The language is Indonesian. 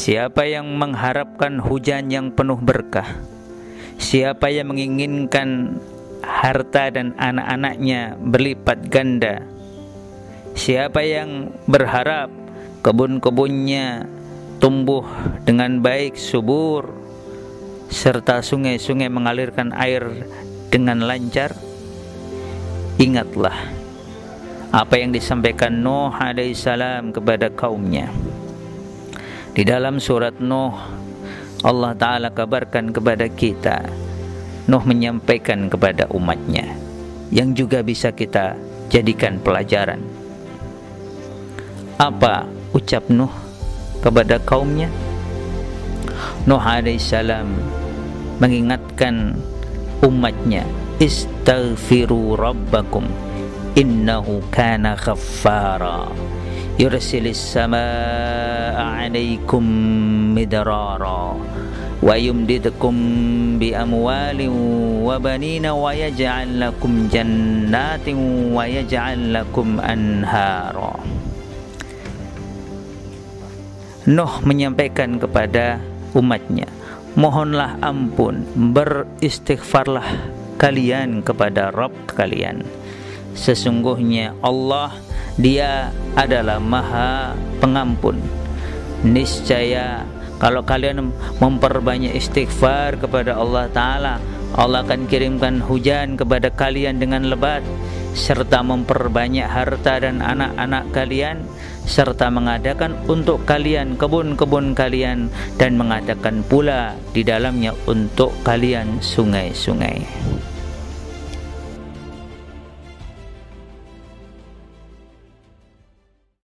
Siapa yang mengharapkan hujan yang penuh berkah? Siapa yang menginginkan harta dan anak-anaknya berlipat ganda? Siapa yang berharap kebun-kebunnya tumbuh dengan baik subur serta sungai-sungai mengalirkan air dengan lancar? Ingatlah apa yang disampaikan Nuh alaihissalam kepada kaumnya di dalam surat Nuh Allah Ta'ala kabarkan kepada kita. Nuh menyampaikan kepada umatnya yang juga bisa kita jadikan pelajaran. Apa ucap Nuh kepada kaumnya? Nuh alaihissalam mengingatkan umatnya istaghfiru rabbakum innahu kana ghaffara yumdidukum bi amwalin wa banina wa yaj'al lakum jannatin wa yaj'al lakum anhara. Nuh menyampaikan kepada umatnya mohonlah ampun beristighfarlah kalian kepada Rabb kalian. Sesungguhnya Allah dia adalah maha pengampun niscaya kalau kalian memperbanyak istighfar kepada Allah Ta'ala Allah akan kirimkan hujan kepada kalian dengan lebat serta memperbanyak harta dan anak-anak kalian serta mengadakan untuk kalian kebun-kebun kalian dan mengadakan pula di dalamnya untuk kalian sungai-sungai.